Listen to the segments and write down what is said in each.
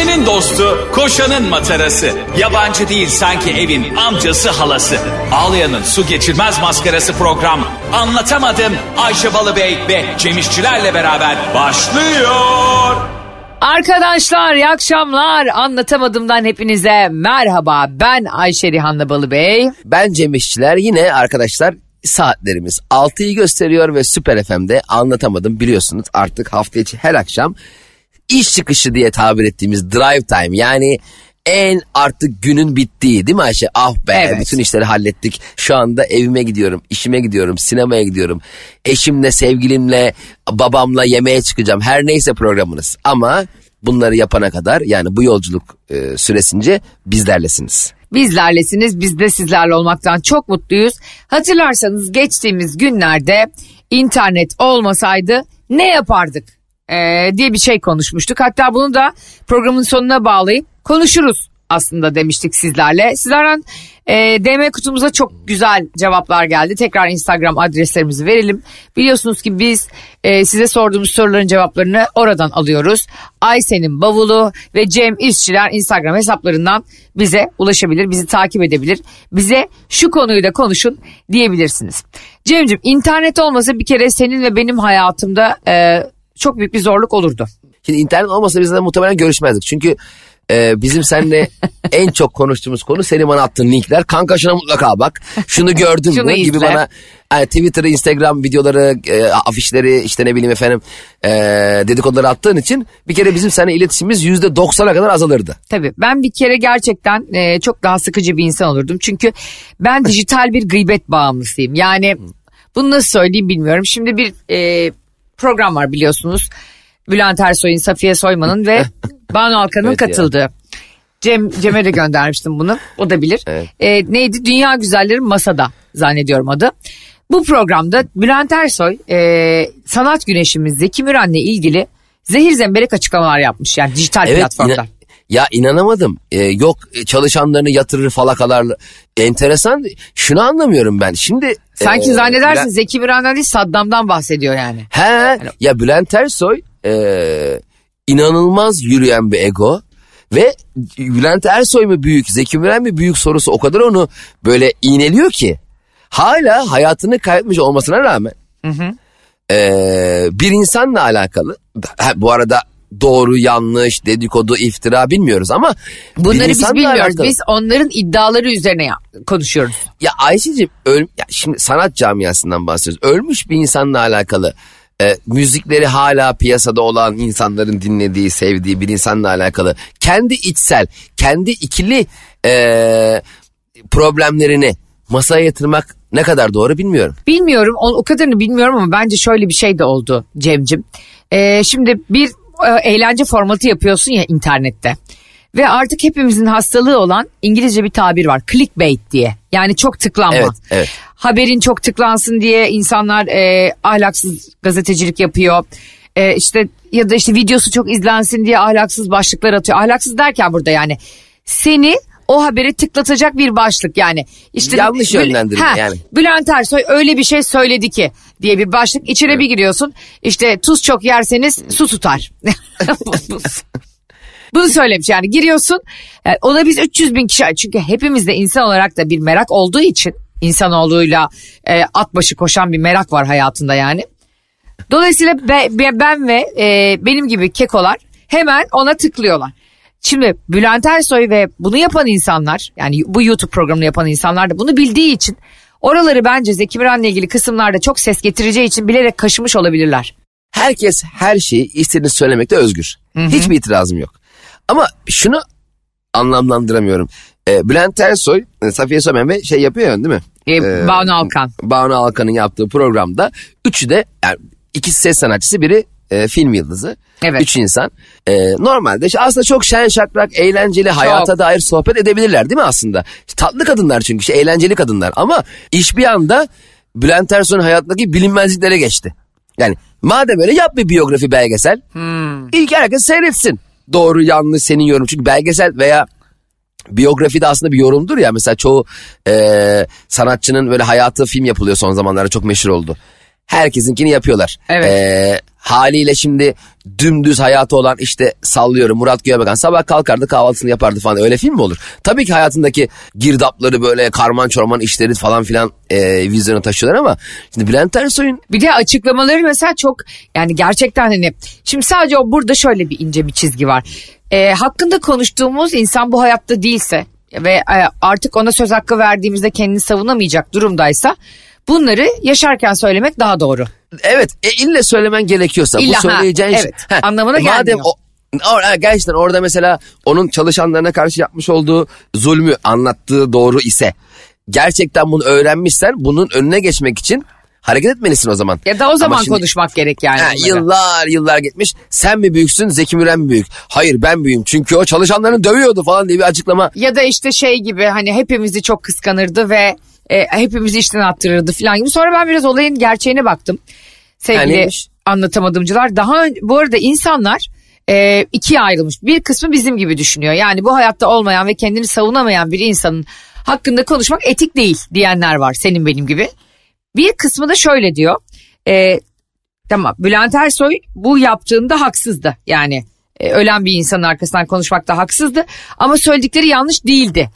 Ayşe'nin dostu, koşanın matarası. Yabancı değil sanki evin amcası halası. Ağlayan'ın su geçirmez maskarası program. Anlatamadım Ayşe Balıbey ve Cemişçilerle beraber başlıyor. Arkadaşlar iyi akşamlar. Anlatamadımdan hepinize merhaba. Ben Ayşe Rihanna Balıbey. Ben Cem İşçiler yine arkadaşlar saatlerimiz 6'yı gösteriyor ve Süper FM'de anlatamadım biliyorsunuz artık hafta içi her akşam iş çıkışı diye tabir ettiğimiz drive time yani en artık günün bittiği değil mi Ayşe? Ah be Evet. bütün işleri hallettik. Şu anda evime gidiyorum, işime gidiyorum, sinemaya gidiyorum. Eşimle, sevgilimle, babamla yemeğe çıkacağım. Her neyse programınız. Ama bunları yapana kadar yani bu yolculuk e, süresince bizlerlesiniz. Bizlerlesiniz. Biz de sizlerle olmaktan çok mutluyuz. Hatırlarsanız geçtiğimiz günlerde internet olmasaydı ne yapardık ee, diye bir şey konuşmuştuk. Hatta bunu da programın sonuna bağlayıp konuşuruz aslında demiştik sizlerle. Sizlerden e, DM kutumuza çok güzel cevaplar geldi. Tekrar Instagram adreslerimizi verelim. Biliyorsunuz ki biz e, size sorduğumuz soruların cevaplarını oradan alıyoruz. Aysen'in bavulu ve Cem İşçiler Instagram hesaplarından bize ulaşabilir, bizi takip edebilir. Bize şu konuyu da konuşun diyebilirsiniz. Cem'ciğim internet olmasa bir kere senin ve benim hayatımda e, çok büyük bir zorluk olurdu. Şimdi internet olmasa biz de muhtemelen görüşmezdik. Çünkü e, bizim seninle en çok konuştuğumuz konu senin bana attığın linkler. Kanka şuna mutlaka bak. Şunu gördün Şunu mü gibi bana yani Twitter'ı, Instagram videoları, e, afişleri işte ne bileyim efendim e, dedikoduları attığın için bir kere bizim seninle iletişimimiz yüzde doksana kadar azalırdı. Tabii ben bir kere gerçekten e, çok daha sıkıcı bir insan olurdum. Çünkü ben dijital bir gıybet bağımlısıyım. Yani bunu nasıl söyleyeyim bilmiyorum. Şimdi bir e, program var biliyorsunuz. Bülent Ersoy'un, Safiye Soyman'ın ve Banu Alkan'ın Evet ya. katıldığı. Cem, Cem'e de göndermiştim bunu. O da bilir. Evet. E, neydi? Dünya Güzelleri Masada zannediyorum adı. Bu programda Bülent Ersoy e, sanat güneşimiz Zeki Müren'le ilgili zehir zemberek açıklamalar yapmış. Yani dijital platformda. Ya inanamadım. E, yok e, çalışanlarını yatırır falakalarla. Enteresan. Şunu anlamıyorum ben. Şimdi Sanki e, zannedersin Bülent- Zeki Müren'den değil Saddam'dan bahsediyor yani. He ya Bülent Ersoy e, inanılmaz yürüyen bir ego ve Bülent Ersoy mu büyük Zeki Müren mi büyük sorusu o kadar onu böyle iğneliyor ki hala hayatını kaybetmiş olmasına rağmen e, bir insanla alakalı ha, bu arada doğru yanlış dedikodu iftira bilmiyoruz ama Bunları biz bilmiyoruz. alakalı- Biz onların iddiaları üzerine ya- konuşuyoruz. ya Ayşe'cim öl, ya şimdi sanat camiasından bahsediyoruz. Ölmüş bir insanla alakalı e, müzikleri hala piyasada olan insanların dinlediği, sevdiği bir insanla alakalı kendi içsel, kendi ikili e, problemlerini masaya yatırmak ne kadar doğru bilmiyorum. Bilmiyorum o, o kadarını bilmiyorum ama bence şöyle bir şey de oldu Cem'cim. Ee, şimdi bir e, eğlence formatı yapıyorsun ya internette. Ve artık hepimizin hastalığı olan İngilizce bir tabir var. Clickbait diye. Yani çok tıklanma. Evet, evet. Haberin çok tıklansın diye insanlar e, ahlaksız gazetecilik yapıyor. E, işte ya da işte videosu çok izlensin diye ahlaksız başlıklar atıyor. Ahlaksız derken burada yani seni o haberi tıklatacak bir başlık yani. işte Yanlış yönlendirme yani. Bülent Ersoy öyle bir şey söyledi ki diye bir başlık. İçine bir giriyorsun. İşte tuz çok yerseniz su tutar. Bunu söylemiş yani giriyorsun. Yani ona biz 300 bin kişi çünkü hepimizde insan olarak da bir merak olduğu için insanoğluyla e, at başı koşan bir merak var hayatında yani. Dolayısıyla be- be- ben ve e, benim gibi kekolar hemen ona tıklıyorlar. Şimdi Bülent Ersoy ve bunu yapan insanlar yani bu YouTube programını yapan insanlar da bunu bildiği için oraları bence Zeki Müren'le ilgili kısımlarda çok ses getireceği için bilerek kaşımış olabilirler. Herkes her şeyi istediğini söylemekte özgür. Hiçbir itirazım yok. Ama şunu anlamlandıramıyorum. Ee, Bülent Ersoy, e, Safiye Somen ve şey yapıyor ya, değil mi? E, Ee, Banu Alkan. Banu Alkan'ın yaptığı programda üçü de yani ikisi ses sanatçısı biri e, film yıldızı. Evet. Üç insan. E, normalde işte aslında çok şen şakrak, eğlenceli, hayata dair sohbet edebilirler değil mi aslında? İşte tatlı kadınlar çünkü işte eğlenceli kadınlar. Ama iş bir anda Bülent Ersoy'un hayatındaki bilinmezliklere geçti. Yani madem öyle yap bir biyografi belgesel. İlk herkes seyretsin. Doğru yanlış senin yorum. Çünkü belgesel veya biyografi de aslında bir yorumdur ya. Mesela çoğu e, sanatçının böyle hayatı film yapılıyor son zamanlarda çok meşhur oldu. Herkesinkini yapıyorlar. Evet. E, haliyle şimdi dümdüz hayatı olan işte sallıyorum Murat Göğebakan sabah kalkardı kahvaltısını yapardı falan öyle film mi olur? Tabii ki hayatındaki girdapları böyle karman çorman işleri falan filan e, vizyona taşıyorlar ama şimdi Bülent Ersoy'un Bir de açıklamaları mesela çok yani gerçekten hani şimdi sadece o burada şöyle bir ince bir çizgi var. Ee, hakkında konuştuğumuz insan bu hayatta değilse ve e, artık ona söz hakkı verdiğimizde kendini savunamayacak durumdaysa bunları yaşarken söylemek daha doğru. evet e, ille söylemen gerekiyorsa İlla, bu ha, söyleyeceğin şey- evet. Anlamına madem gelmiyor. o, o- ha, gerçekten orada mesela onun çalışanlarına karşı yapmış olduğu zulmü anlattığı doğru ise gerçekten bunu öğrenmişsen bunun önüne geçmek için hareket etmelisin o zaman. Ya da o Ama zaman şimdi- konuşmak gerek yani. Ha, bunları. yıllar yıllar gitmiş. Sen mi büyüksün Zeki Müren mi büyük? Hayır ben büyüğüm çünkü o çalışanlarını dövüyordu falan diye bir açıklama. Ya da işte şey gibi hani hepimizi çok kıskanırdı ve e, hepimizi işten attırırdı falan gibi. Sonra ben biraz olayın gerçeğine baktım. Sevgili neymiş? anlatamadımcılar. Daha bu arada insanlar e, ikiye ayrılmış. Bir kısmı bizim gibi düşünüyor. Yani bu hayatta olmayan ve kendini savunamayan bir insanın hakkında konuşmak etik değil diyenler var senin benim gibi. Bir kısmı da şöyle diyor. E, tamam Bülent Ersoy bu yaptığında haksızdı. Yani e, ölen bir insanın arkasından konuşmakta haksızdı. Ama söyledikleri yanlış değildi.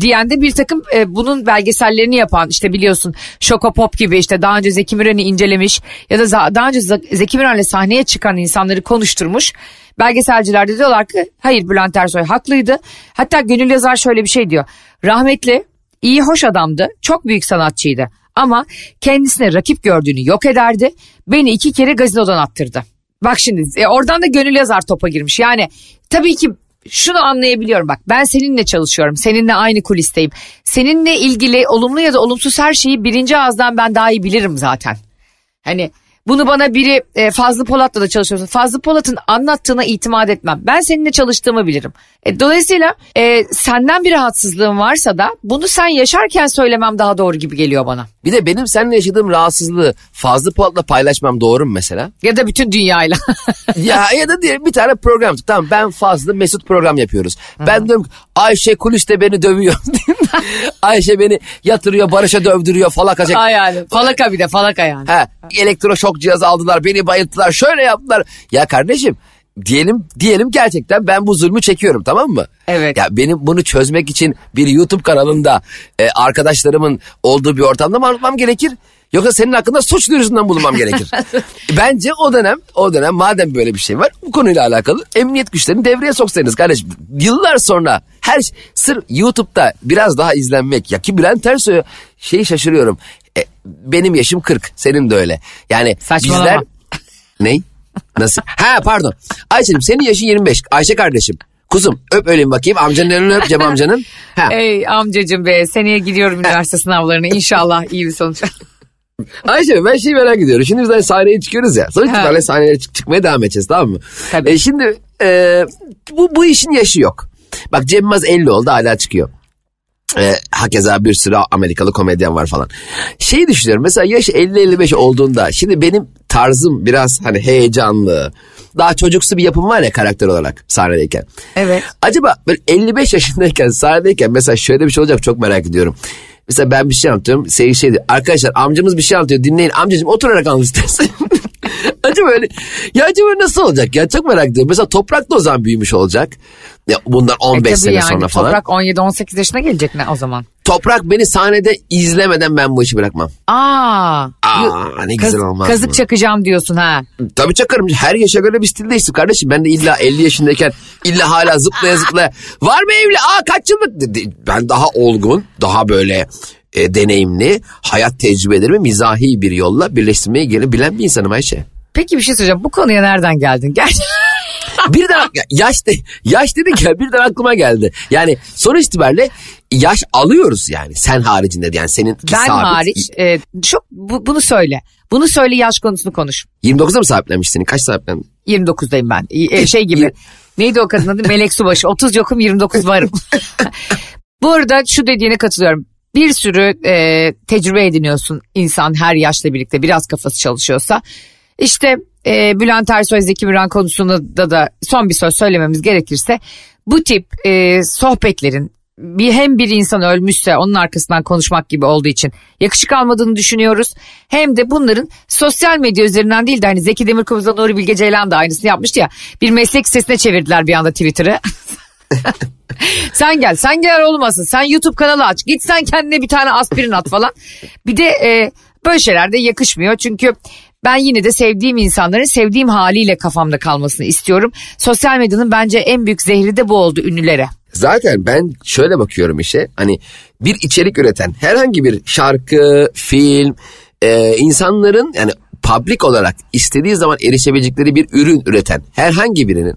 Diyen de bir takım e, bunun belgesellerini yapan işte biliyorsun Şokopop gibi işte daha önce Zeki Müren'i incelemiş ya da daha önce Ze- Zeki Müren'le sahneye çıkan insanları konuşturmuş. Belgeselciler de diyorlar ki hayır Bülent Ersoy haklıydı. Hatta Gönül Yazar şöyle bir şey diyor. Rahmetli iyi hoş adamdı çok büyük sanatçıydı ama kendisine rakip gördüğünü yok ederdi. Beni iki kere gazinodan attırdı. Bak şimdi e, oradan da gönül yazar topa girmiş. Yani tabii ki şunu anlayabiliyorum bak ben seninle çalışıyorum. Seninle aynı kulisteyim. Seninle ilgili olumlu ya da olumsuz her şeyi birinci ağızdan ben daha iyi bilirim zaten. Hani bunu bana biri e, Fazlı Polat'la da çalışıyorsa Fazlı Polat'ın anlattığına itimat etmem. Ben seninle çalıştığımı bilirim. E, dolayısıyla e, senden bir rahatsızlığın varsa da bunu sen yaşarken söylemem daha doğru gibi geliyor bana. Bir de benim seninle yaşadığım rahatsızlığı fazla Polat'la paylaşmam doğru mu mesela? Ya da bütün dünyayla. ya ya da diyelim bir tane program tamam ben fazla Mesut program yapıyoruz. Ben diyorum Ayşe kuliste beni dövüyor. Ayşe beni yatırıyor Barış'a dövdürüyor falaka. Ay yani falaka bir de falaka yani. Ha, elektroşok cihazı aldılar beni bayılttılar şöyle yaptılar. Ya kardeşim diyelim diyelim gerçekten ben bu zulmü çekiyorum tamam mı? Evet. Ya benim bunu çözmek için bir YouTube kanalında e, arkadaşlarımın olduğu bir ortamda mı anlatmam gerekir? Yoksa senin hakkında suç duyurusundan bulunmam gerekir. Bence o dönem o dönem madem böyle bir şey var bu konuyla alakalı emniyet güçlerini devreye soksaydınız kardeşim. Yıllar sonra her şey- sırf YouTube'da biraz daha izlenmek ya ki Bülent Ersoy'a şeyi şaşırıyorum. E, benim yaşım 40 senin de öyle. Yani Saçmalama. bizler Ney? Nasıl? Ha pardon. Ayşe'cim senin yaşın 25. Ayşe kardeşim. Kuzum öp öyle bakayım. Amcanın elini öp Cem amcanın. Ha. Ey amcacım be seneye gidiyorum üniversite sınavlarına inşallah iyi bir sonuç. Ayşe ben şeyi merak ediyorum. Şimdi biz de sahneye çıkıyoruz ya. Sonuç itibariyle sahneye çık- çıkmaya devam edeceğiz tamam mı? Tabii. E şimdi e, bu, bu işin yaşı yok. Bak Cem Yılmaz 50 oldu hala çıkıyor. E, hakeza bir sürü Amerikalı komedyen var falan. Şeyi düşünüyorum mesela yaş 50-55 olduğunda şimdi benim tarzım biraz hani heyecanlı. Daha çocuksu bir yapım var ya karakter olarak sahnedeyken. Evet. Acaba böyle 55 yaşındayken sahnedeyken mesela şöyle bir şey olacak çok merak ediyorum. Mesela ben bir şey anlatıyorum. Seyir şey diyor. Arkadaşlar amcamız bir şey anlatıyor dinleyin. Amcacığım oturarak anlat istersen. acaba öyle. Ya acaba nasıl olacak ya çok merak ediyorum. Mesela Toprak da o zaman büyümüş olacak. Ya bundan 15 E sene yani, sonra falan. Toprak 17-18 yaşına gelecek ne o zaman? Toprak beni sahnede izlemeden ben bu işi bırakmam. Aa, Aa, ne güzel olmaz Kazık mı? çakacağım diyorsun ha. Tabii çakarım. Her yaşa göre bir stil değişti kardeşim. Ben de illa 50 yaşındayken illa hala zıplaya zıplaya. Var mı evli? Aa kaç yıllık? Ben daha olgun, daha böyle e, deneyimli, hayat tecrübelerimi mizahi bir yolla birleştirmeyi gene bilen bir insanım Ayşe. Peki bir şey söyleyeceğim. Bu konuya nereden geldin? Gerçekten. Birden yaş, de, yaş dedik ya birden aklıma geldi. Yani sonuç itibariyle yaş alıyoruz yani sen haricinde yani senin ben hariç e, çok bu- bunu söyle. Bunu söyle yaş konusunu konuş. 29'a mı sahiplenmiş senin? Kaç sahiplendin? 29'dayım ben. E, şey gibi. Neydi o kadın adı? Melek Subaşı. 30 yokum 29 varım. Bu arada şu dediğine katılıyorum. Bir sürü e, tecrübe ediniyorsun insan her yaşla birlikte biraz kafası çalışıyorsa. İşte e, Bülent Ersoy Zeki Müren konusunda da, son bir söz söylememiz gerekirse bu tip e, sohbetlerin bir hem bir insan ölmüşse onun arkasından konuşmak gibi olduğu için yakışık almadığını düşünüyoruz. Hem de bunların sosyal medya üzerinden değil de hani Zeki Demirkubuz'la Nuri Bilge Ceylan da aynısını yapmıştı ya. Bir meslek sitesine çevirdiler bir anda Twitter'ı. sen gel sen gel olmasın sen YouTube kanalı aç git sen kendine bir tane aspirin at falan. Bir de e, böyle şeyler de yakışmıyor çünkü ben yine de sevdiğim insanların sevdiğim haliyle kafamda kalmasını istiyorum. Sosyal medyanın bence en büyük zehri de bu oldu ünlülere. Zaten ben şöyle bakıyorum işe hani bir içerik üreten herhangi bir şarkı, film e, insanların yani public olarak istediği zaman erişebilecekleri bir ürün üreten herhangi birinin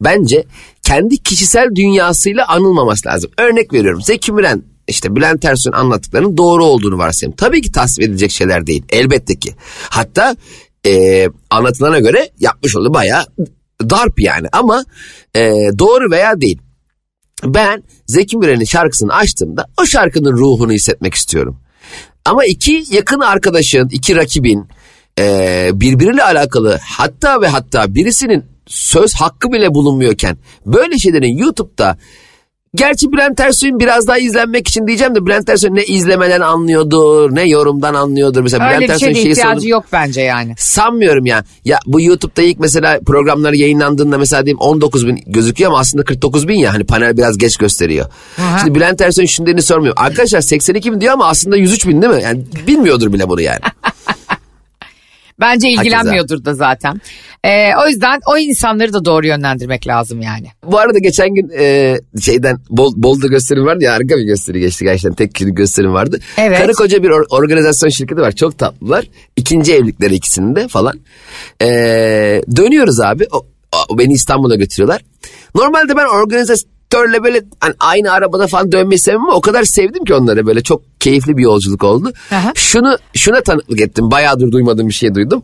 bence kendi kişisel dünyasıyla anılmaması lazım. Örnek veriyorum Zeki Müren işte Bülent Ersoy'un anlattıklarının doğru olduğunu varsayalım. Tabii ki tasvip edilecek şeyler değil elbette ki. Hatta e, anlatılana göre yapmış olduğu bayağı darp yani ama e, doğru veya değil. Ben Zeki Müren'in şarkısını açtığımda o şarkının ruhunu hissetmek istiyorum. Ama iki yakın arkadaşın, iki rakibin e, birbiriyle alakalı hatta ve hatta birisinin söz hakkı bile bulunmuyorken böyle şeylerin YouTube'da Gerçi Bülent Ersoy'un biraz daha izlenmek için diyeceğim de Bülent Ersoy ne izlemeden anlıyordur ne yorumdan anlıyordur. Mesela Öyle Bülent bir şeye şeyi ihtiyacı sordu- yok bence yani. Sanmıyorum ya. Ya bu YouTube'da ilk mesela programları yayınlandığında mesela diyeyim 19 bin gözüküyor ama aslında 49 bin ya. Hani panel biraz geç gösteriyor. Aha. Şimdi Bülent Ersoy'un şunu dediğini sormuyorum. Arkadaşlar 82 bin diyor ama aslında 103 bin değil mi? Yani bilmiyordur bile bunu yani. Bence ilgilenmiyordur da zaten. Ee, o yüzden o insanları da doğru yönlendirmek lazım yani. Bu arada geçen gün e, şeyden Bol, Bol'da gösterim vardı ya harika bir gösteri geçti gerçekten tek kişilik gösterim vardı. Evet. Karı koca bir or- organizasyon şirketi var çok tatlılar. İkinci evlilikleri ikisinde falan. E, dönüyoruz abi o, o- beni İstanbul'a götürüyorlar. Normalde ben organizatörle böyle hani aynı arabada falan dönmeyi sevmem ama o kadar sevdim ki onları böyle çok keyifli bir yolculuk oldu. Aha. Şunu şuna tanıklık ettim bayağıdır duymadığım bir şey duydum.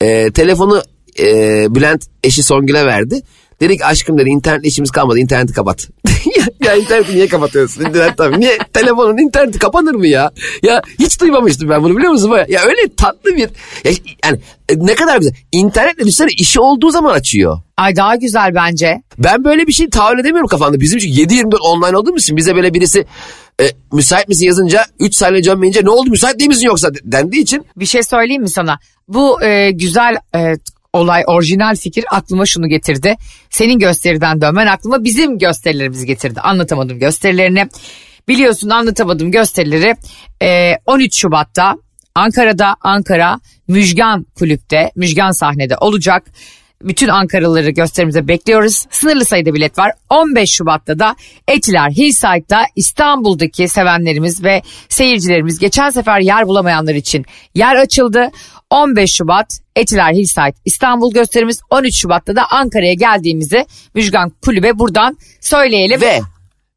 E, telefonu e, Bülent eşi Songül'e verdi. Dedi ki aşkım dedi internet işimiz kalmadı interneti kapat. ya, interneti niye kapatıyorsun? İnternet tabii. Niye? Telefonun interneti kapanır mı ya? Ya hiç duymamıştım ben bunu biliyor musun? Ya öyle tatlı bir ya, yani e, ne kadar güzel. İnternetle düşünsene işi olduğu zaman açıyor. Ay daha güzel bence. Ben böyle bir şey tahayyül edemiyorum kafamda. Bizim için 7-24 online olduğumuz için bize böyle birisi e, müsait misin yazınca 3 saniye dönmeyince ne oldu müsait değil misin yoksa dendiği için Bir şey söyleyeyim mi sana? Bu e, güzel e, olay, orijinal fikir aklıma şunu getirdi. Senin gösteriden dönmen aklıma bizim gösterilerimizi getirdi. Anlatamadım gösterilerini. Biliyorsun anlatamadım gösterileri e, 13 Şubat'ta Ankara'da Ankara Müjgan Kulüp'te, Müjgan sahnede olacak. Bütün Ankaralıları gösterimize bekliyoruz. Sınırlı sayıda bilet var. 15 Şubat'ta da Etiler Hillside'da İstanbul'daki sevenlerimiz ve seyircilerimiz geçen sefer yer bulamayanlar için yer açıldı. 15 Şubat Etiler Hillside İstanbul gösterimiz 13 Şubat'ta da Ankara'ya geldiğimizi Müjgan Kulübe buradan söyleyelim. Ve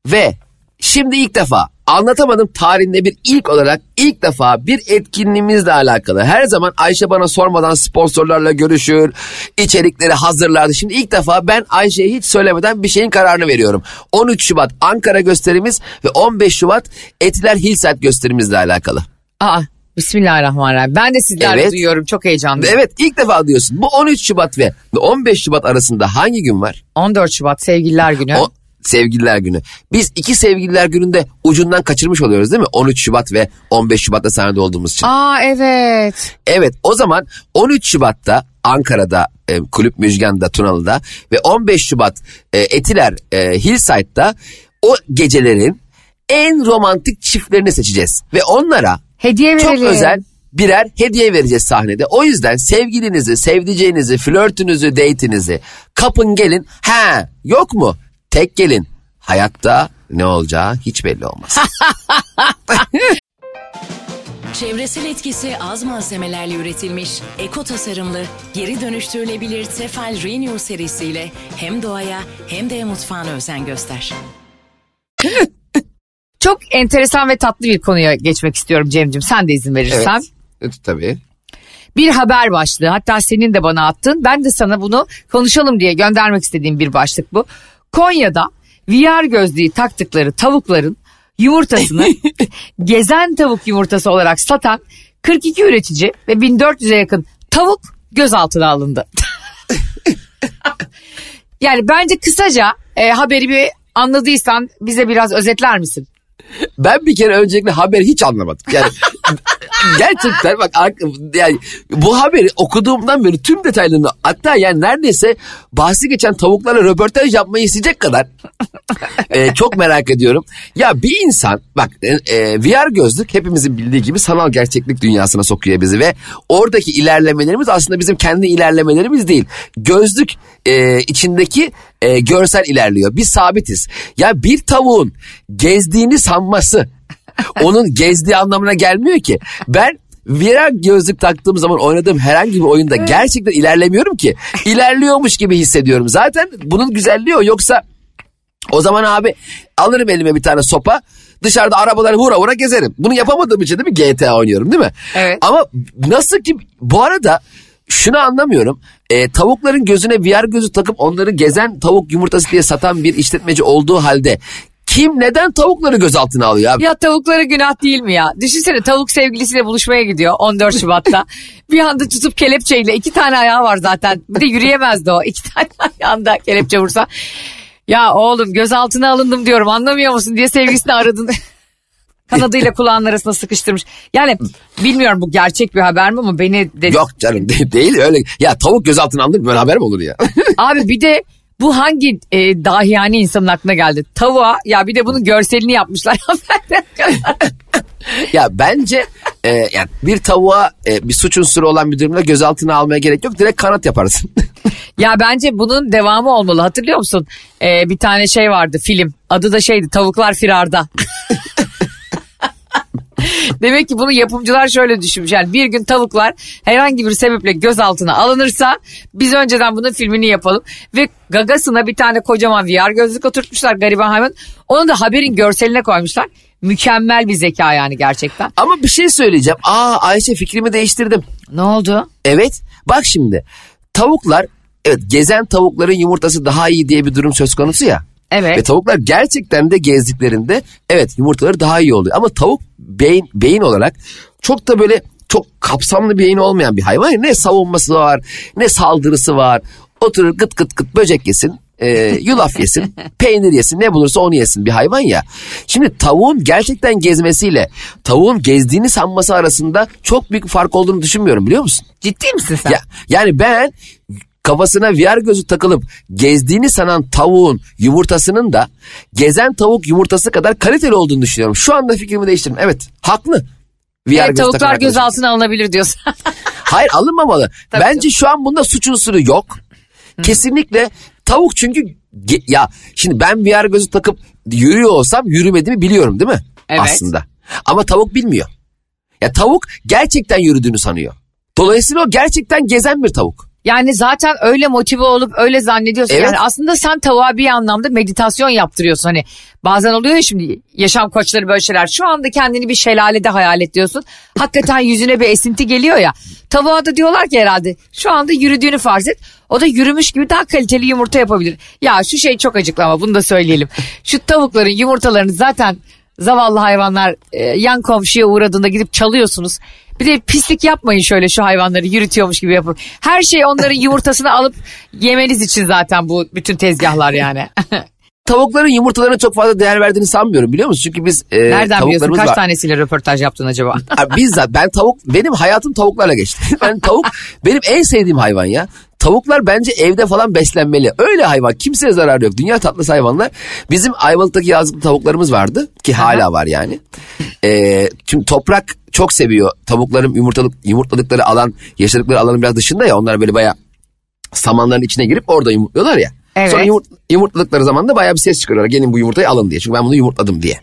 ve şimdi ilk defa anlatamadım tarihinde bir ilk olarak ilk defa bir etkinliğimizle alakalı. Her zaman Ayşe bana sormadan sponsorlarla görüşür, içerikleri hazırlardı. Şimdi ilk defa ben Ayşe'ye hiç söylemeden bir şeyin kararını veriyorum. 13 Şubat Ankara gösterimiz ve 15 Şubat Etiler Hillside gösterimizle alakalı. Aa, Bismillahirrahmanirrahim. Ben de sizlerle Evet. duyuyorum. Çok heyecanlıyım. Evet ilk defa diyorsun. Bu 13 Şubat ve 15 Şubat arasında hangi gün var? 14 Şubat Sevgililer Günü. O sevgililer günü. Biz iki sevgililer gününde ucundan kaçırmış oluyoruz değil mi? 13 Şubat ve 15 Şubat'ta sahnede olduğumuz için. Aa evet. Evet o zaman 13 Şubat'ta Ankara'da e, Kulüp Müjgan'da Tunalı'da ve 15 Şubat e, Etiler e, Hillside'da o gecelerin en romantik çiftlerini seçeceğiz. Ve onlara Hediye çok verelim. özel birer hediye vereceğiz sahnede. O yüzden sevgilinizi, sevdiceğinizi, flörtünüzü, date'inizi kapın gelin. Ha yok mu? Tek gelin. Hayatta ne olacağı hiç belli olmaz. Çevresel etkisi az malzemelerle üretilmiş, eko tasarımlı, geri dönüştürülebilir Tefal Renew serisiyle hem doğaya hem de mutfağına özen göster. Çok enteresan ve tatlı bir konuya geçmek istiyorum Cem'cim. Sen de izin verirsen. evet. Tabii. Bir haber başlığı hatta senin de bana attın. Ben de sana bunu konuşalım diye göndermek istediğim bir başlık bu. Konya'da VR gözlüğü taktıkları tavukların yumurtasını gezen tavuk yumurtası olarak satan 42 üretici ve 1400'e yakın tavuk gözaltına alındı. yani bence kısaca e, haberi bir anladıysan bize biraz özetler misin? Ben bir kere öncelikle haberi hiç anlamadım. Yani gerçekten bak yani bu haberi okuduğumdan beri tüm detaylarını hatta yani neredeyse bahsi geçen tavuklarla röportaj yapmayı isteyecek kadar e, çok merak ediyorum. Ya bir insan bak e, e VR gözlük hepimizin bildiği gibi sanal gerçeklik dünyasına sokuyor bizi ve oradaki ilerlemelerimiz aslında bizim kendi ilerlemelerimiz değil. Gözlük e, içindeki e, görsel ilerliyor. Biz sabitiz. Ya bir tavuğun gezdiğini sanması onun gezdiği anlamına gelmiyor ki. Ben VR gözlük taktığım zaman oynadığım herhangi bir oyunda gerçekten ilerlemiyorum ki. İlerliyormuş gibi hissediyorum. Zaten bunun güzelliği o. Yoksa o zaman abi alırım elime bir tane sopa dışarıda arabaları vura vura gezerim. Bunu yapamadığım için değil mi GTA oynuyorum değil mi? Evet. Ama nasıl ki bu arada şunu anlamıyorum. E, tavukların gözüne VR gözü takıp onları gezen tavuk yumurtası diye satan bir işletmeci olduğu halde kim neden tavukları gözaltına alıyor abi? Ya tavuklara günah değil mi ya? Düşünsene tavuk sevgilisiyle buluşmaya gidiyor 14 Şubat'ta. bir anda tutup kelepçeyle iki tane ayağı var zaten. Bir de yürüyemezdi o. iki tane ayağında kelepçe vursa. Ya oğlum gözaltına alındım diyorum anlamıyor musun diye sevgilisini aradın. Kanadıyla kulağın arasına sıkıştırmış. Yani bilmiyorum bu gerçek bir haber mi ama beni... De... Yok canım değil, değil öyle. Ya tavuk gözaltına alınır böyle haber mi olur ya? Abi bir de bu hangi e, dahiyane insanın aklına geldi? Tavuğa ya bir de bunun görselini yapmışlar. ya bence e, yani bir tavuğa e, bir suç unsuru olan bir durumda gözaltına almaya gerek yok. Direkt kanat yaparsın. ya bence bunun devamı olmalı. Hatırlıyor musun? E, bir tane şey vardı film. Adı da şeydi Tavuklar Firarda. Demek ki bunu yapımcılar şöyle düşünmüş. Yani bir gün tavuklar herhangi bir sebeple gözaltına alınırsa biz önceden bunun filmini yapalım. Ve gagasına bir tane kocaman VR gözlük oturtmuşlar gariban hayvan. Onu da haberin görseline koymuşlar. Mükemmel bir zeka yani gerçekten. Ama bir şey söyleyeceğim. Aa Ayşe fikrimi değiştirdim. Ne oldu? Evet bak şimdi tavuklar evet gezen tavukların yumurtası daha iyi diye bir durum söz konusu ya. Evet. Ve tavuklar gerçekten de gezdiklerinde evet yumurtaları daha iyi oluyor. Ama tavuk beyin, beyin olarak çok da böyle çok kapsamlı bir beyin olmayan bir hayvan. Ne savunması var ne saldırısı var. Oturur gıt gıt gıt böcek yesin e, yulaf yesin, peynir yesin, ne bulursa onu yesin bir hayvan ya. Şimdi tavuğun gerçekten gezmesiyle tavuğun gezdiğini sanması arasında çok büyük bir fark olduğunu düşünmüyorum biliyor musun? Ciddi misin sen? Ya, yani ben kafasına VR gözü takılıp gezdiğini sanan tavuğun yumurtasının da gezen tavuk yumurtası kadar kaliteli olduğunu düşünüyorum. Şu anda fikrimi değiştirdim. Evet haklı. VR evet, tavuklar gözaltına alınabilir diyorsun. Hayır alınmamalı. Tabii Bence canım. şu an bunda suç unsuru yok. Hı. Kesinlikle tavuk çünkü ya şimdi ben VR gözü takıp yürüyor olsam yürümediğimi biliyorum değil mi? Evet. Aslında. Ama tavuk bilmiyor. Ya tavuk gerçekten yürüdüğünü sanıyor. Dolayısıyla o gerçekten gezen bir tavuk. Yani zaten öyle motive olup öyle zannediyorsun. Evet. Yani aslında sen tavuğa bir anlamda meditasyon yaptırıyorsun. Hani bazen oluyor ya şimdi yaşam koçları böyle şeyler. Şu anda kendini bir şelalede hayal et diyorsun. Hakikaten yüzüne bir esinti geliyor ya. Tavuğa da diyorlar ki herhalde şu anda yürüdüğünü farz et. O da yürümüş gibi daha kaliteli yumurta yapabilir. Ya şu şey çok acıklama bunu da söyleyelim. Şu tavukların yumurtalarını zaten zavallı hayvanlar e, yan komşuya uğradığında gidip çalıyorsunuz. Bir de pislik yapmayın şöyle şu hayvanları yürütüyormuş gibi yapın. Her şey onların yumurtasını alıp yemeniz için zaten bu bütün tezgahlar yani. tavukların yumurtalarına çok fazla değer verdiğini sanmıyorum biliyor musun? Çünkü biz e, Nereden biliyorsun kaç var. tanesiyle röportaj yaptın acaba? Bizzat ben tavuk benim hayatım tavuklarla geçti. ben tavuk benim en sevdiğim hayvan ya. Tavuklar bence evde falan beslenmeli. Öyle hayvan kimseye zarar yok. Dünya tatlısı hayvanlar. Bizim Ayvalık'taki yazlık tavuklarımız vardı ki hala var yani. Ee, tüm toprak çok seviyor. Tavukların yumurtalık yumurtladıkları alan, yaşadıkları alanın biraz dışında ya. Onlar böyle bayağı samanların içine girip orada yumurtluyorlar ya. Evet. Sonra yumurt, yumurtladıkları zaman da bayağı bir ses çıkarıyorlar. Gelin bu yumurtayı alın diye. Çünkü ben bunu yumurtladım diye.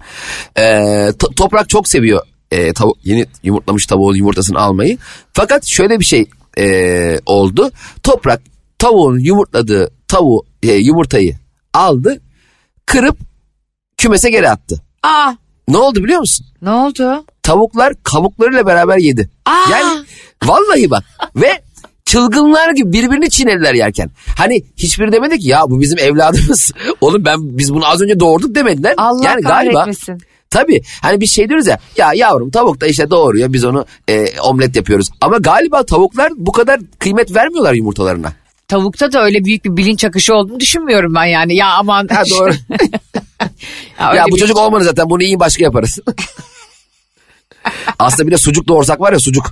Ee, to, toprak çok seviyor e, tavuk, yeni yumurtlamış tavuğun yumurtasını almayı. Fakat şöyle bir şey e, oldu. Toprak tavuğun yumurtladığı tavuğu e, yumurtayı aldı, kırıp kümese geri attı. Aa. Ne oldu biliyor musun? Ne oldu? Tavuklar kabuklarıyla beraber yedi. Aa. Yani vallahi bak ve çılgınlar gibi birbirini çiğnediler yerken. Hani hiçbiri demedi ki ya bu bizim evladımız. Oğlum ben biz bunu az önce doğurduk demediler. Allah yani galiba Tabii hani bir şey diyoruz ya ya yavrum tavuk da işte doğuruyor biz onu e, omlet yapıyoruz. Ama galiba tavuklar bu kadar kıymet vermiyorlar yumurtalarına. Tavukta da öyle büyük bir bilinç akışı olduğunu düşünmüyorum ben yani. Ya aman. Ha doğru. Ya ya bu çocuk olmadı zaten bunu iyi başka yaparız. Aslında bir de sucuk doğursak var ya sucuk.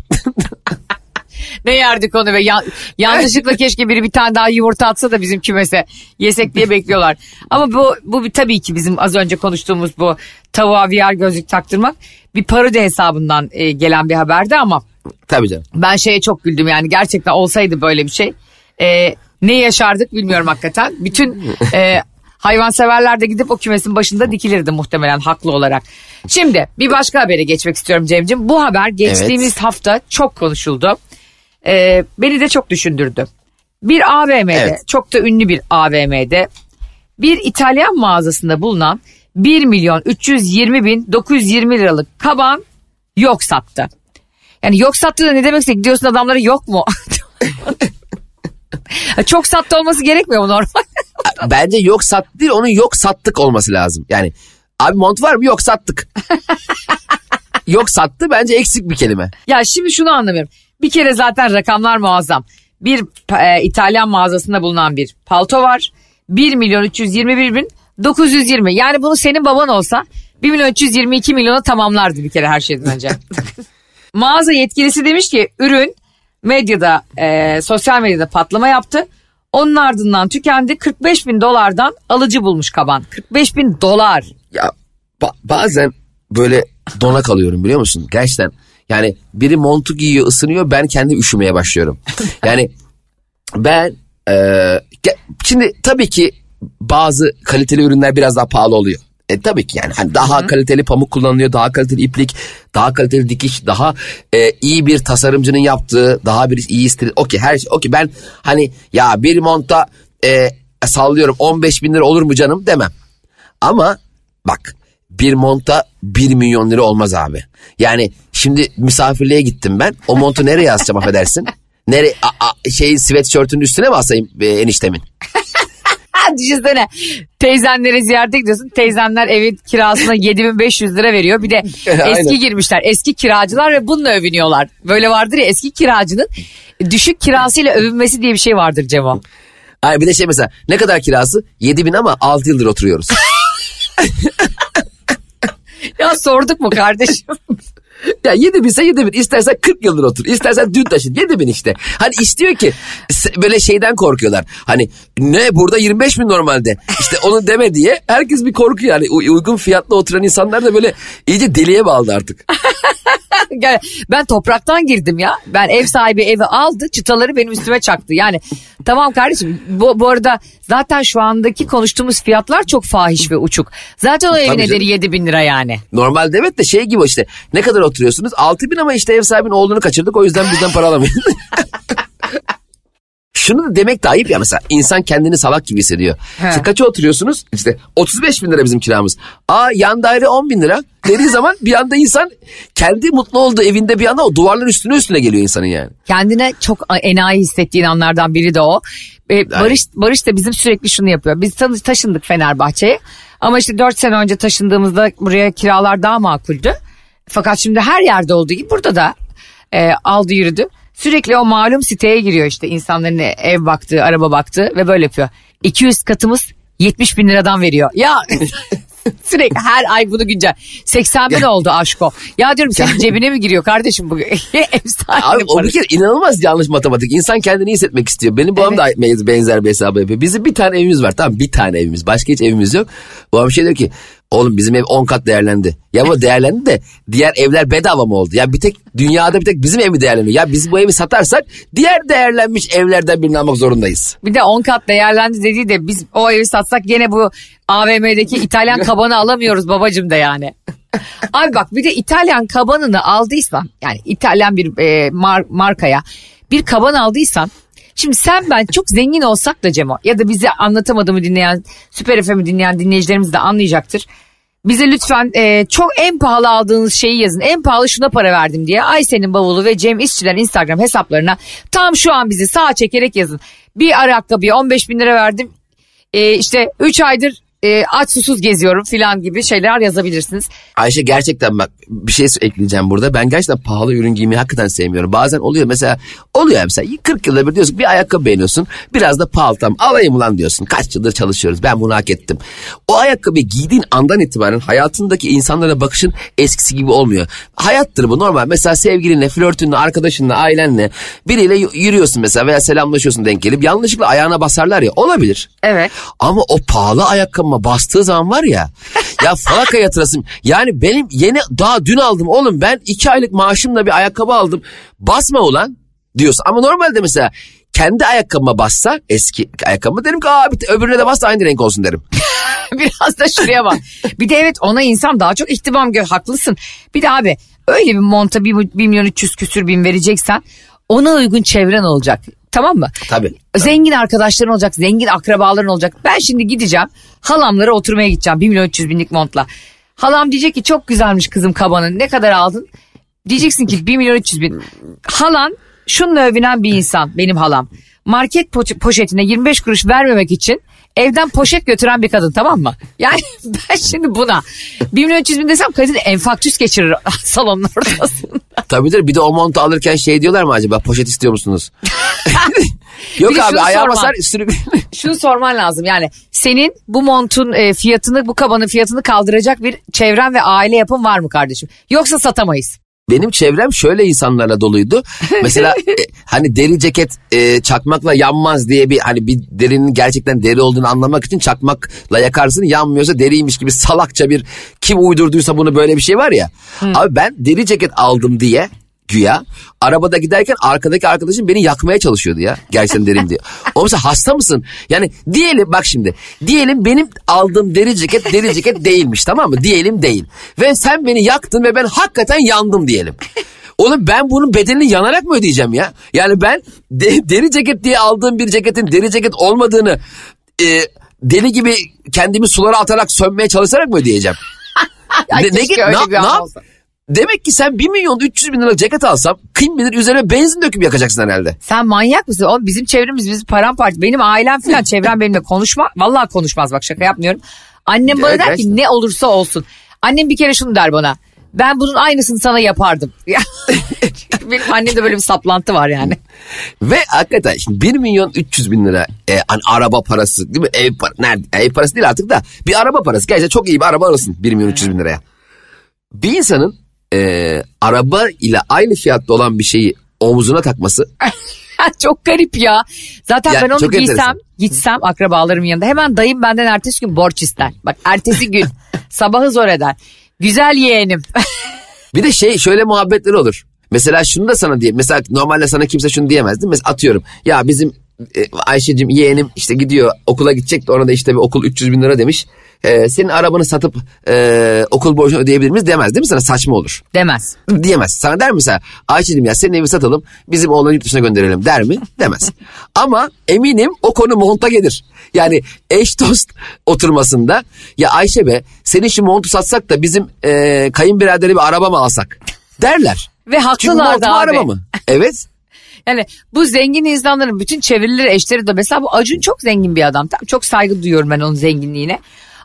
Ne yerdik onu ve yan- yanlışlıkla keşke biri bir tane daha yumurta atsa da bizim kümese yesek diye bekliyorlar. Ama bu bu tabii ki bizim az önce konuştuğumuz bu tavuğa VR gözlük taktırmak bir parodi hesabından e, gelen bir haberdi ama Tabii canım. ben şeye çok güldüm yani gerçekten olsaydı böyle bir şey. E, ne yaşardık bilmiyorum hakikaten. Bütün e, hayvanseverler de gidip o kümesin başında dikilirdi muhtemelen haklı olarak. Şimdi bir başka habere geçmek istiyorum Cem'ciğim. Bu haber geçtiğimiz hafta çok konuşuldu. E, beni de çok düşündürdü. Bir AVM'de Evet. çok da ünlü bir AVM'de bir İtalyan mağazasında bulunan 1 milyon 320 bin 920 liralık kaban yok sattı. Yani yok sattı da ne demekse gidiyorsun adamlara yok mu? Çok sattı olması gerekmiyor mu normal? Bence yok sat değil onun yok sattık olması lazım. Yani abi mont var mı? Yok sattık. yok sattı bence eksik bir kelime. ya şimdi şunu anlamıyorum. Bir kere zaten rakamlar muazzam. Bir e, İtalyan mağazasında bulunan bir palto var. 1 milyon 321 bin 920. Yani bunu senin baban olsa 1 milyon 322 milyona tamamlardı bir kere her şeyden önce. Mağaza yetkilisi demiş ki ürün medyada e, sosyal medyada patlama yaptı. Onun ardından tükendi 45 bin dolardan alıcı bulmuş kaban. 45 bin dolar. Ya ba- bazen böyle dona kalıyorum biliyor musun? Gerçekten yani biri montu giyiyor ısınıyor ben kendi üşümeye başlıyorum. Yani ben e, şimdi tabii ki bazı kaliteli ürünler biraz daha pahalı oluyor. E tabii ki yani hani daha kaliteli pamuk kullanılıyor, daha kaliteli iplik, daha kaliteli dikiş, daha e, iyi bir tasarımcının yaptığı, daha bir iyi stil. Okey her şey okey ben hani ya bir monta e, sallıyorum 15 bin lira olur mu canım demem. Ama bak bir monta 1 milyon lira olmaz abi. Yani şimdi misafirliğe gittim ben. O montu nereye asacağım affedersin? Nere a, a, şey sweatshirt'ün üstüne mi asayım e, eniştemin? Düşünsene teyzenlere ziyarete gidiyorsun. Teyzenler evin kirasına 7500 lira veriyor. Bir de eski girmişler. Eski kiracılar ve bununla övünüyorlar. Böyle vardır ya eski kiracının düşük kirasıyla övünmesi diye bir şey vardır Cemo. Ay bir de şey mesela ne kadar kirası? 7 bin ama 6 yıldır oturuyoruz. Ya sorduk mu kardeşim? Ya 7 binse 7 bin. İstersen 40 yıldır otur. İstersen dün taşın. 7 bin işte. Hani istiyor ki böyle şeyden korkuyorlar. Hani ne burada 25 bin normalde. İşte onu deme diye herkes bir korkuyor. Yani uygun fiyatla oturan insanlar da böyle iyice deliye bağlı artık. Ben topraktan girdim ya. Ben ev sahibi evi aldı çıtaları benim üstüme çaktı. Yani tamam kardeşim bu, bu arada zaten şu andaki konuştuğumuz fiyatlar çok fahiş ve uçuk. Zaten o evin ederi canım. 7 bin lira yani. Normalde evet de şey gibi işte ne kadar oturuyorsunuz? 6 bin ama işte ev sahibinin oğlunu kaçırdık o yüzden bizden para alamıyor. Şunu da demek de ayıp ya mesela insan kendini salak gibi hissediyor. He. İşte kaça oturuyorsunuz? İşte 35 bin lira bizim kiramız. Aa yan daire 10 bin lira. Dediği zaman bir anda insan kendi mutlu olduğu evinde bir anda o duvarların üstüne üstüne geliyor insanın yani. Kendine çok enayi hissettiğin anlardan biri de o. Ee, Barış Barış da bizim sürekli şunu yapıyor. Biz taşındık Fenerbahçe'ye. Ama işte 4 sene önce taşındığımızda buraya kiralar daha makuldü. Fakat şimdi her yerde olduğu gibi burada da e, aldı yürüdü. Sürekli o malum siteye giriyor işte insanların ev baktığı, araba baktığı ve böyle yapıyor. 200 katımız 70 bin liradan veriyor. Ya sürekli her ay bunu güncel. 80 bin oldu aşko. Ya diyorum senin cebine mi giriyor kardeşim bu sahibi Abi o bir kere inanılmaz yanlış matematik. İnsan kendini iyi hissetmek istiyor. Benim babam da benzer bir hesabı yapıyor. Bizim bir tane evimiz var tamam bir tane evimiz. Başka hiç evimiz yok. Babam şey diyor ki oğlum bizim ev 10 kat değerlendi. Ya bu değerlendi de diğer evler bedava mı oldu? Ya bir tek dünyada bir tek bizim ev mi değerleniyor? Ya biz bu evi satarsak diğer değerlenmiş evlerden birini almak zorundayız. Bir de 10 kat değerlendi dediği de biz o evi satsak gene bu AVM'deki İtalyan kabanı alamıyoruz babacım da yani. Abi bak bir de İtalyan kabanını aldıysan yani İtalyan bir e, mar- markaya bir kaban aldıysan Şimdi sen ben çok zengin olsak da Cemo ya da bize anlatamadığımı dinleyen Süper FM'i dinleyen dinleyicilerimiz de anlayacaktır. Bize lütfen e, çok en pahalı aldığınız şeyi yazın. En pahalı şuna para verdim diye Aysen'in bavulu ve Cem İşçiler Instagram hesaplarına tam şu an bizi sağa çekerek yazın. Bir ayakkabıya 15 bin lira verdim. E, işte 3 aydır e, aç susuz geziyorum filan gibi şeyler yazabilirsiniz. Ayşe gerçekten bak bir şey ekleyeceğim burada. Ben gerçekten pahalı ürün giymeyi hakikaten sevmiyorum. Bazen oluyor mesela oluyor mesela 40 yılda bir diyorsun bir ayakkabı beğeniyorsun. Biraz da pahalı tam alayım ulan diyorsun. Kaç yıldır çalışıyoruz ben bunu hak ettim. O ayakkabıyı giydiğin andan itibaren hayatındaki insanlara bakışın eskisi gibi olmuyor. Hayattır bu normal. Mesela sevgilinle, flörtünle, arkadaşınla, ailenle biriyle yürüyorsun mesela veya selamlaşıyorsun denk gelip yanlışlıkla ayağına basarlar ya olabilir. Evet. Ama o pahalı ayakkabıma bastığı zaman var ya ya falaka yatırasım. Yani benim yeni daha dün aldım oğlum ben iki aylık maaşımla bir ayakkabı aldım. Basma ulan diyorsun. Ama normalde mesela kendi ayakkabıma bassa eski ayakkabıma derim ki aa bir öbürüne de bas da aynı renk olsun derim. Biraz da şuraya bak. Bir de evet ona insan daha çok ihtimam gör. Haklısın. Bir de abi öyle bir monta 1 milyon 300 küsür bin vereceksen ona uygun çevren olacak. Tamam mı? Tabii. Zengin arkadaşların olacak, zengin akrabaların olacak. Ben şimdi gideceğim, halamlara oturmaya gideceğim 1 milyon 300 binlik montla. Halam diyecek ki çok güzelmiş kızım kabanın, ne kadar aldın? Diyeceksin ki 1 milyon 300 bin. Halan şununla övünen bir insan, benim halam. Market po- poşetine 25 kuruş vermemek için evden poşet götüren bir kadın tamam mı? Yani ben şimdi buna 1 milyon 300 bin desem kadın enfaktüs geçirir salonun ortasında. Tabii de bir de o montu alırken şey diyorlar mı acaba poşet istiyor musunuz? Yok abi ayağa sorma. basar üstünü şunu sorman lazım yani senin bu montun e, fiyatını bu kabanın fiyatını kaldıracak bir çevren ve aile yapın var mı kardeşim? Yoksa satamayız. Benim çevrem şöyle insanlarla doluydu. Mesela e, hani deri ceket e, çakmakla yanmaz diye bir hani bir derinin gerçekten deri olduğunu anlamak için çakmakla yakarsın yanmıyorsa deriymiş gibi salakça bir kim uydurduysa bunu böyle bir şey var ya. Abi ben deri ceket aldım diye güya arabada giderken arkadaki arkadaşım beni yakmaya çalışıyordu ya gerçekten derim diye. Oğlum sen hasta mısın? Yani diyelim bak şimdi diyelim benim aldığım deri ceket deri ceket değilmiş tamam mı? Diyelim değil. Ve sen beni yaktın ve ben hakikaten yandım diyelim. Oğlum ben bunun bedelini yanarak mı ödeyeceğim ya? Yani ben de- deri ceket diye aldığım bir ceketin deri ceket olmadığını e, deli gibi kendimi sulara atarak sönmeye çalışarak mı ödeyeceğim? Ay, Ne- ne ne- ne olsa. Demek ki sen 1 milyon 300 bin lira ceket alsam kim bilir üzerine benzin döküp yakacaksın herhalde. Sen manyak mısın? Oğlum bizim çevremiz bizim paramparça. Benim ailem falan çevrem benimle konuşma. Vallahi konuşmaz bak şaka yapmıyorum. Annem bana Evet, der ki gerçekten. ne olursa olsun. Annem bir kere şunu der bana. Ben bunun aynısını sana yapardım. Benim annemde böyle bir saplantı var yani. Ve hakikaten şimdi 1 milyon 300 bin lira e, hani araba parası değil mi? Ev, par- nerede? ev parası değil artık da bir araba parası. Gerçekten çok iyi bir araba alırsın 1 milyon 300 bin liraya. Bir insanın e, araba ile aynı fiyatta olan bir şeyi omuzuna takması Çok garip ya. Zaten Ya, ben onu giysem, enteresan. gitsem akrabalarımın yanında hemen dayım benden ertesi gün borç ister. Bak ertesi gün sabahı zor eder. Güzel yeğenim. Bir de şey şöyle muhabbetleri olur. Mesela şunu da sana diye. Mesela normalde sana kimse şunu diyemez değil mi? Mesela atıyorum. Ya bizim e, Ayşe'cim yeğenim işte gidiyor okula gidecek de ona da işte bir okul 300 bin lira demiş. E, senin arabanı satıp e, okul borcunu ödeyebilir miyiz demez değil mi sana? Saçma olur. Demez. Diyemez. Sana der mi mesela Ayşe'cim ya senin evi satalım bizim oğlanı yurt dışına gönderelim der mi? Demez. Ama eminim o konu monta gelir. Yani eş dost oturmasında ya Ayşe be senin şu montu satsak da bizim e, kayınbiradere bir araba mı alsak derler. Ve haklılar da abi. araba mı? Evet. Yani bu zengin insanların bütün çevirileri eşleri de mesela bu Acun çok zengin bir adam. Tamam, çok saygı duyuyorum ben onun zenginliğine.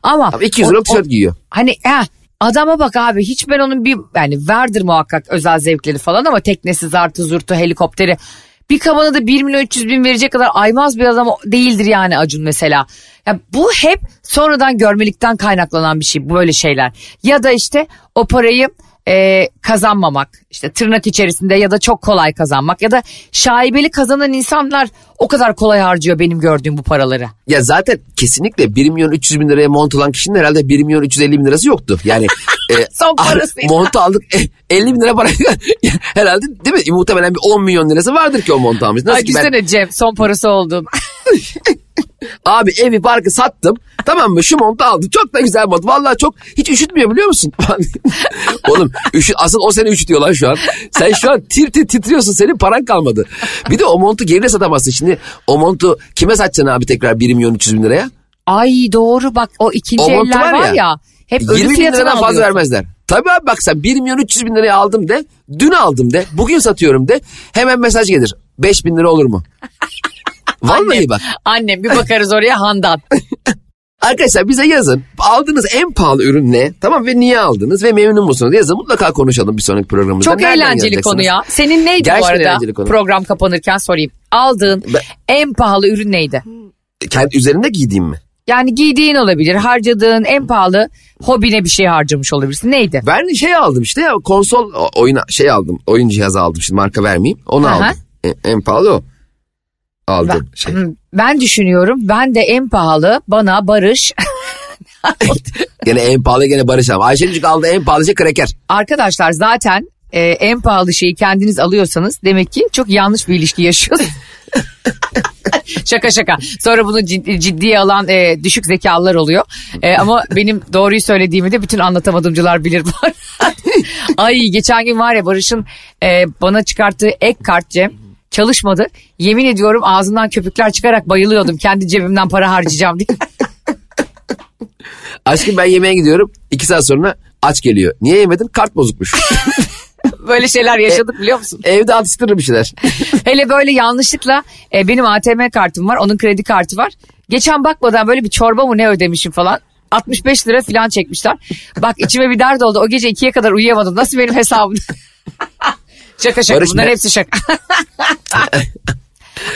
Ama Abi 200 o- lira tişört giyiyor. Hani ha adama bak abi hiç ben onun bir yani vardır muhakkak özel zevkleri falan ama teknesi zartı zurtu helikopteri bir kabana da 1 milyon 300 bin verecek kadar aymaz bir adam değildir yani Acun mesela. Ya bu hep sonradan görmelikten kaynaklanan bir şey böyle şeyler. Ya da işte o parayı e, kazanmamak işte tırnak içerisinde ya da çok kolay kazanmak ya da şaibeli kazanan insanlar o kadar kolay harcıyor benim gördüğüm bu paraları. Ya zaten kesinlikle 1 milyon 300 bin liraya mont olan kişinin herhalde 1 milyon 350 bin lirası yoktu. Yani e, Son parasıyla. montu aldık e, 50 bin lira para herhalde değil mi? Muhtemelen bir 10 milyon lirası vardır ki o montu almış. Nasıl Ay ki ben Cem son parası oldun. abi evi parkı sattım tamam mı şu montu aldım çok da güzel mont. Vallahi çok hiç üşütmüyor biliyor musun? Oğlum üşü, asıl o seni üşütüyor lan şu an. Sen şu an tir tir titriyorsun senin paran kalmadı. Bir de o montu geride satamazsın. Şimdi o montu kime satacaksın abi tekrar 1 milyon 300 bin liraya? Ay doğru bak o ikinci O eller var var ya, ya, hep 20 ölü bin liradan fazla alıyorsun. vermezler. Tabii abi bak sen 1 milyon 300 bin liraya aldım de. Dün aldım de. Bugün satıyorum de. Hemen mesaj gelir. 5 bin lira olur mu? Vallahi bak. Annem bir bakarız oraya Handan. Arkadaşlar bize yazın. Aldığınız en pahalı ürün ne? Tamam ve niye aldınız ve memnun musunuz? Yazın mutlaka konuşalım bir sonraki programımızda. Çok Nereden eğlenceli konu ya. Senin neydi Gerçekten bu arada? konu. Program kapanırken sorayım. Aldığın Ben- en pahalı ürün neydi? Kendi üzerinde giydiğim mi? Yani giydiğin olabilir, harcadığın en pahalı hobine bir şey harcamış olabilirsin. Neydi? Ben şey aldım işte ya konsol oyuna şey aldım. Oyun cihazı aldım şimdi marka vermeyeyim. Onu Aha. aldım. En, en pahalı o. Aldım Ben, şey. Hmm, ben düşünüyorum. Ben de en pahalı bana Barış. Gene en pahalı gene Barış aldım. Ayşe'cik aldı en pahalı şey kreker. Arkadaşlar zaten e, en pahalı şeyi kendiniz alıyorsanız demek ki çok yanlış bir ilişki yaşıyorsunuz. şaka şaka. Sonra bunu ciddi, ciddiye alan e, düşük zekalılar oluyor. E, ama benim doğruyu söylediğimi de bütün anlatamadımcılar bilir. Ay geçen gün var ya Barış'ın e, bana çıkarttığı ek kart Cem çalışmadı. Yemin ediyorum ağzından köpükler çıkarak bayılıyordum. Kendi cebimden para harcayacağım diye. Aşkım ben yemeğe gidiyorum. iki saat sonra aç geliyor. Niye yemedin? Kart bozukmuş. Böyle şeyler yaşadık biliyor musun? Evde atıştırır bir şeyler. Hele böyle yanlışlıkla e, benim ATM kartım var onun kredi kartı var. Geçen bakmadan böyle bir çorba mı ne ödemişim falan. 65 lira falan çekmişler. Bak içime bir dert oldu. O gece ikiye kadar uyuyamadım. Nasıl benim hesabım? Şaka şaka. Barış Bunların ne? hepsi şaka.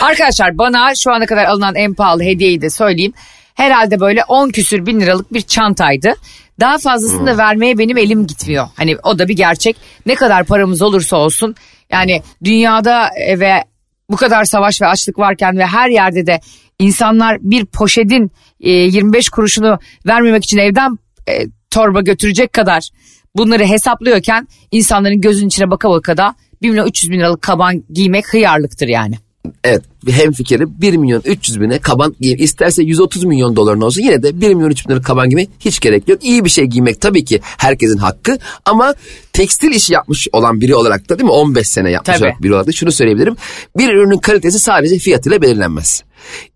Arkadaşlar bana şu ana kadar alınan en pahalı hediyeyi de söyleyeyim. Herhalde böyle 10 küsür bin liralık bir çantaydı. Daha fazlasını da vermeye benim elim gitmiyor. Hani o da bir gerçek. Ne kadar paramız olursa olsun. Yani dünyada e, ve bu kadar savaş ve açlık varken ve her yerde de insanlar bir poşetin e, 25 kuruşunu vermemek için evden e, torba götürecek kadar bunları hesaplıyorken insanların gözünün içine baka baka da 1 milyon 300 bin liralık kaban giymek hıyarlıktır yani. Evet hem fikri 1 milyon 300 bine kaban giyim. İsterse 130 milyon doların olsun yine de 1 milyon 300 bin liralık kaban giymek hiç gerek yok. İyi bir şey giymek tabii ki herkesin hakkı ama tekstil işi yapmış olan biri olarak da değil mi 15 sene yapmış Tabii. olarak biri olarak da şunu söyleyebilirim. Bir ürünün kalitesi sadece fiyatıyla belirlenmez.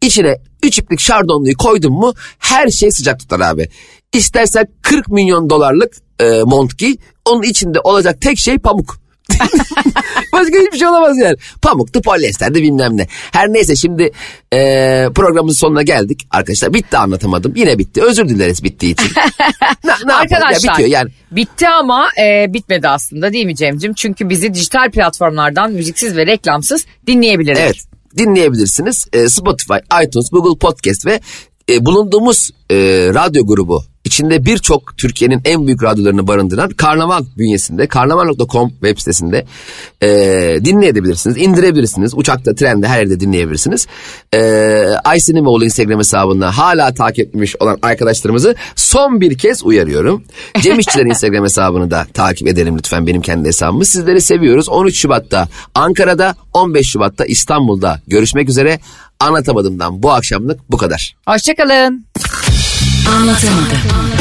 İçine 3 iplik şardonluyu koydun mu her şey sıcak tutar abi. İstersen 40 milyon dolarlık e, mont giy onun içinde olacak tek şey pamuk. Başka hiçbir şey olamaz yani. Pamuktu, polyesterdi bilmem ne. Her neyse şimdi e, programımızın sonuna geldik arkadaşlar. Bitti anlatamadım. Yine bitti. Özür dileriz bittiği için. ne, ne yapalım? Ya Arkadaşlar bitiyor yani. bitti ama e, bitmedi aslında değil mi Cem'cim? Çünkü bizi dijital platformlardan müziksiz ve reklamsız dinleyebiliriz. Evet dinleyebilirsiniz. E, Spotify, iTunes, Google Podcast ve e, bulunduğumuz e, radyo grubu içinde birçok Türkiye'nin en büyük radyolarını barındıran Karnaval bünyesinde karnaval.com web sitesinde e, dinleyebilirsiniz, indirebilirsiniz. Uçakta, trende her yerde dinleyebilirsiniz. E, Aysin İmamoğlu Instagram hesabında hala takip etmiş olan arkadaşlarımızı son bir kez uyarıyorum. Cem İşçiler Instagram hesabını da takip edelim lütfen benim kendi hesabımı. Sizleri seviyoruz. 13 Şubat'ta Ankara'da, 15 Şubat'ta İstanbul'da görüşmek üzere. Anlatamadımdan bu akşamlık bu kadar. Hoşçakalın. Anlatamadım.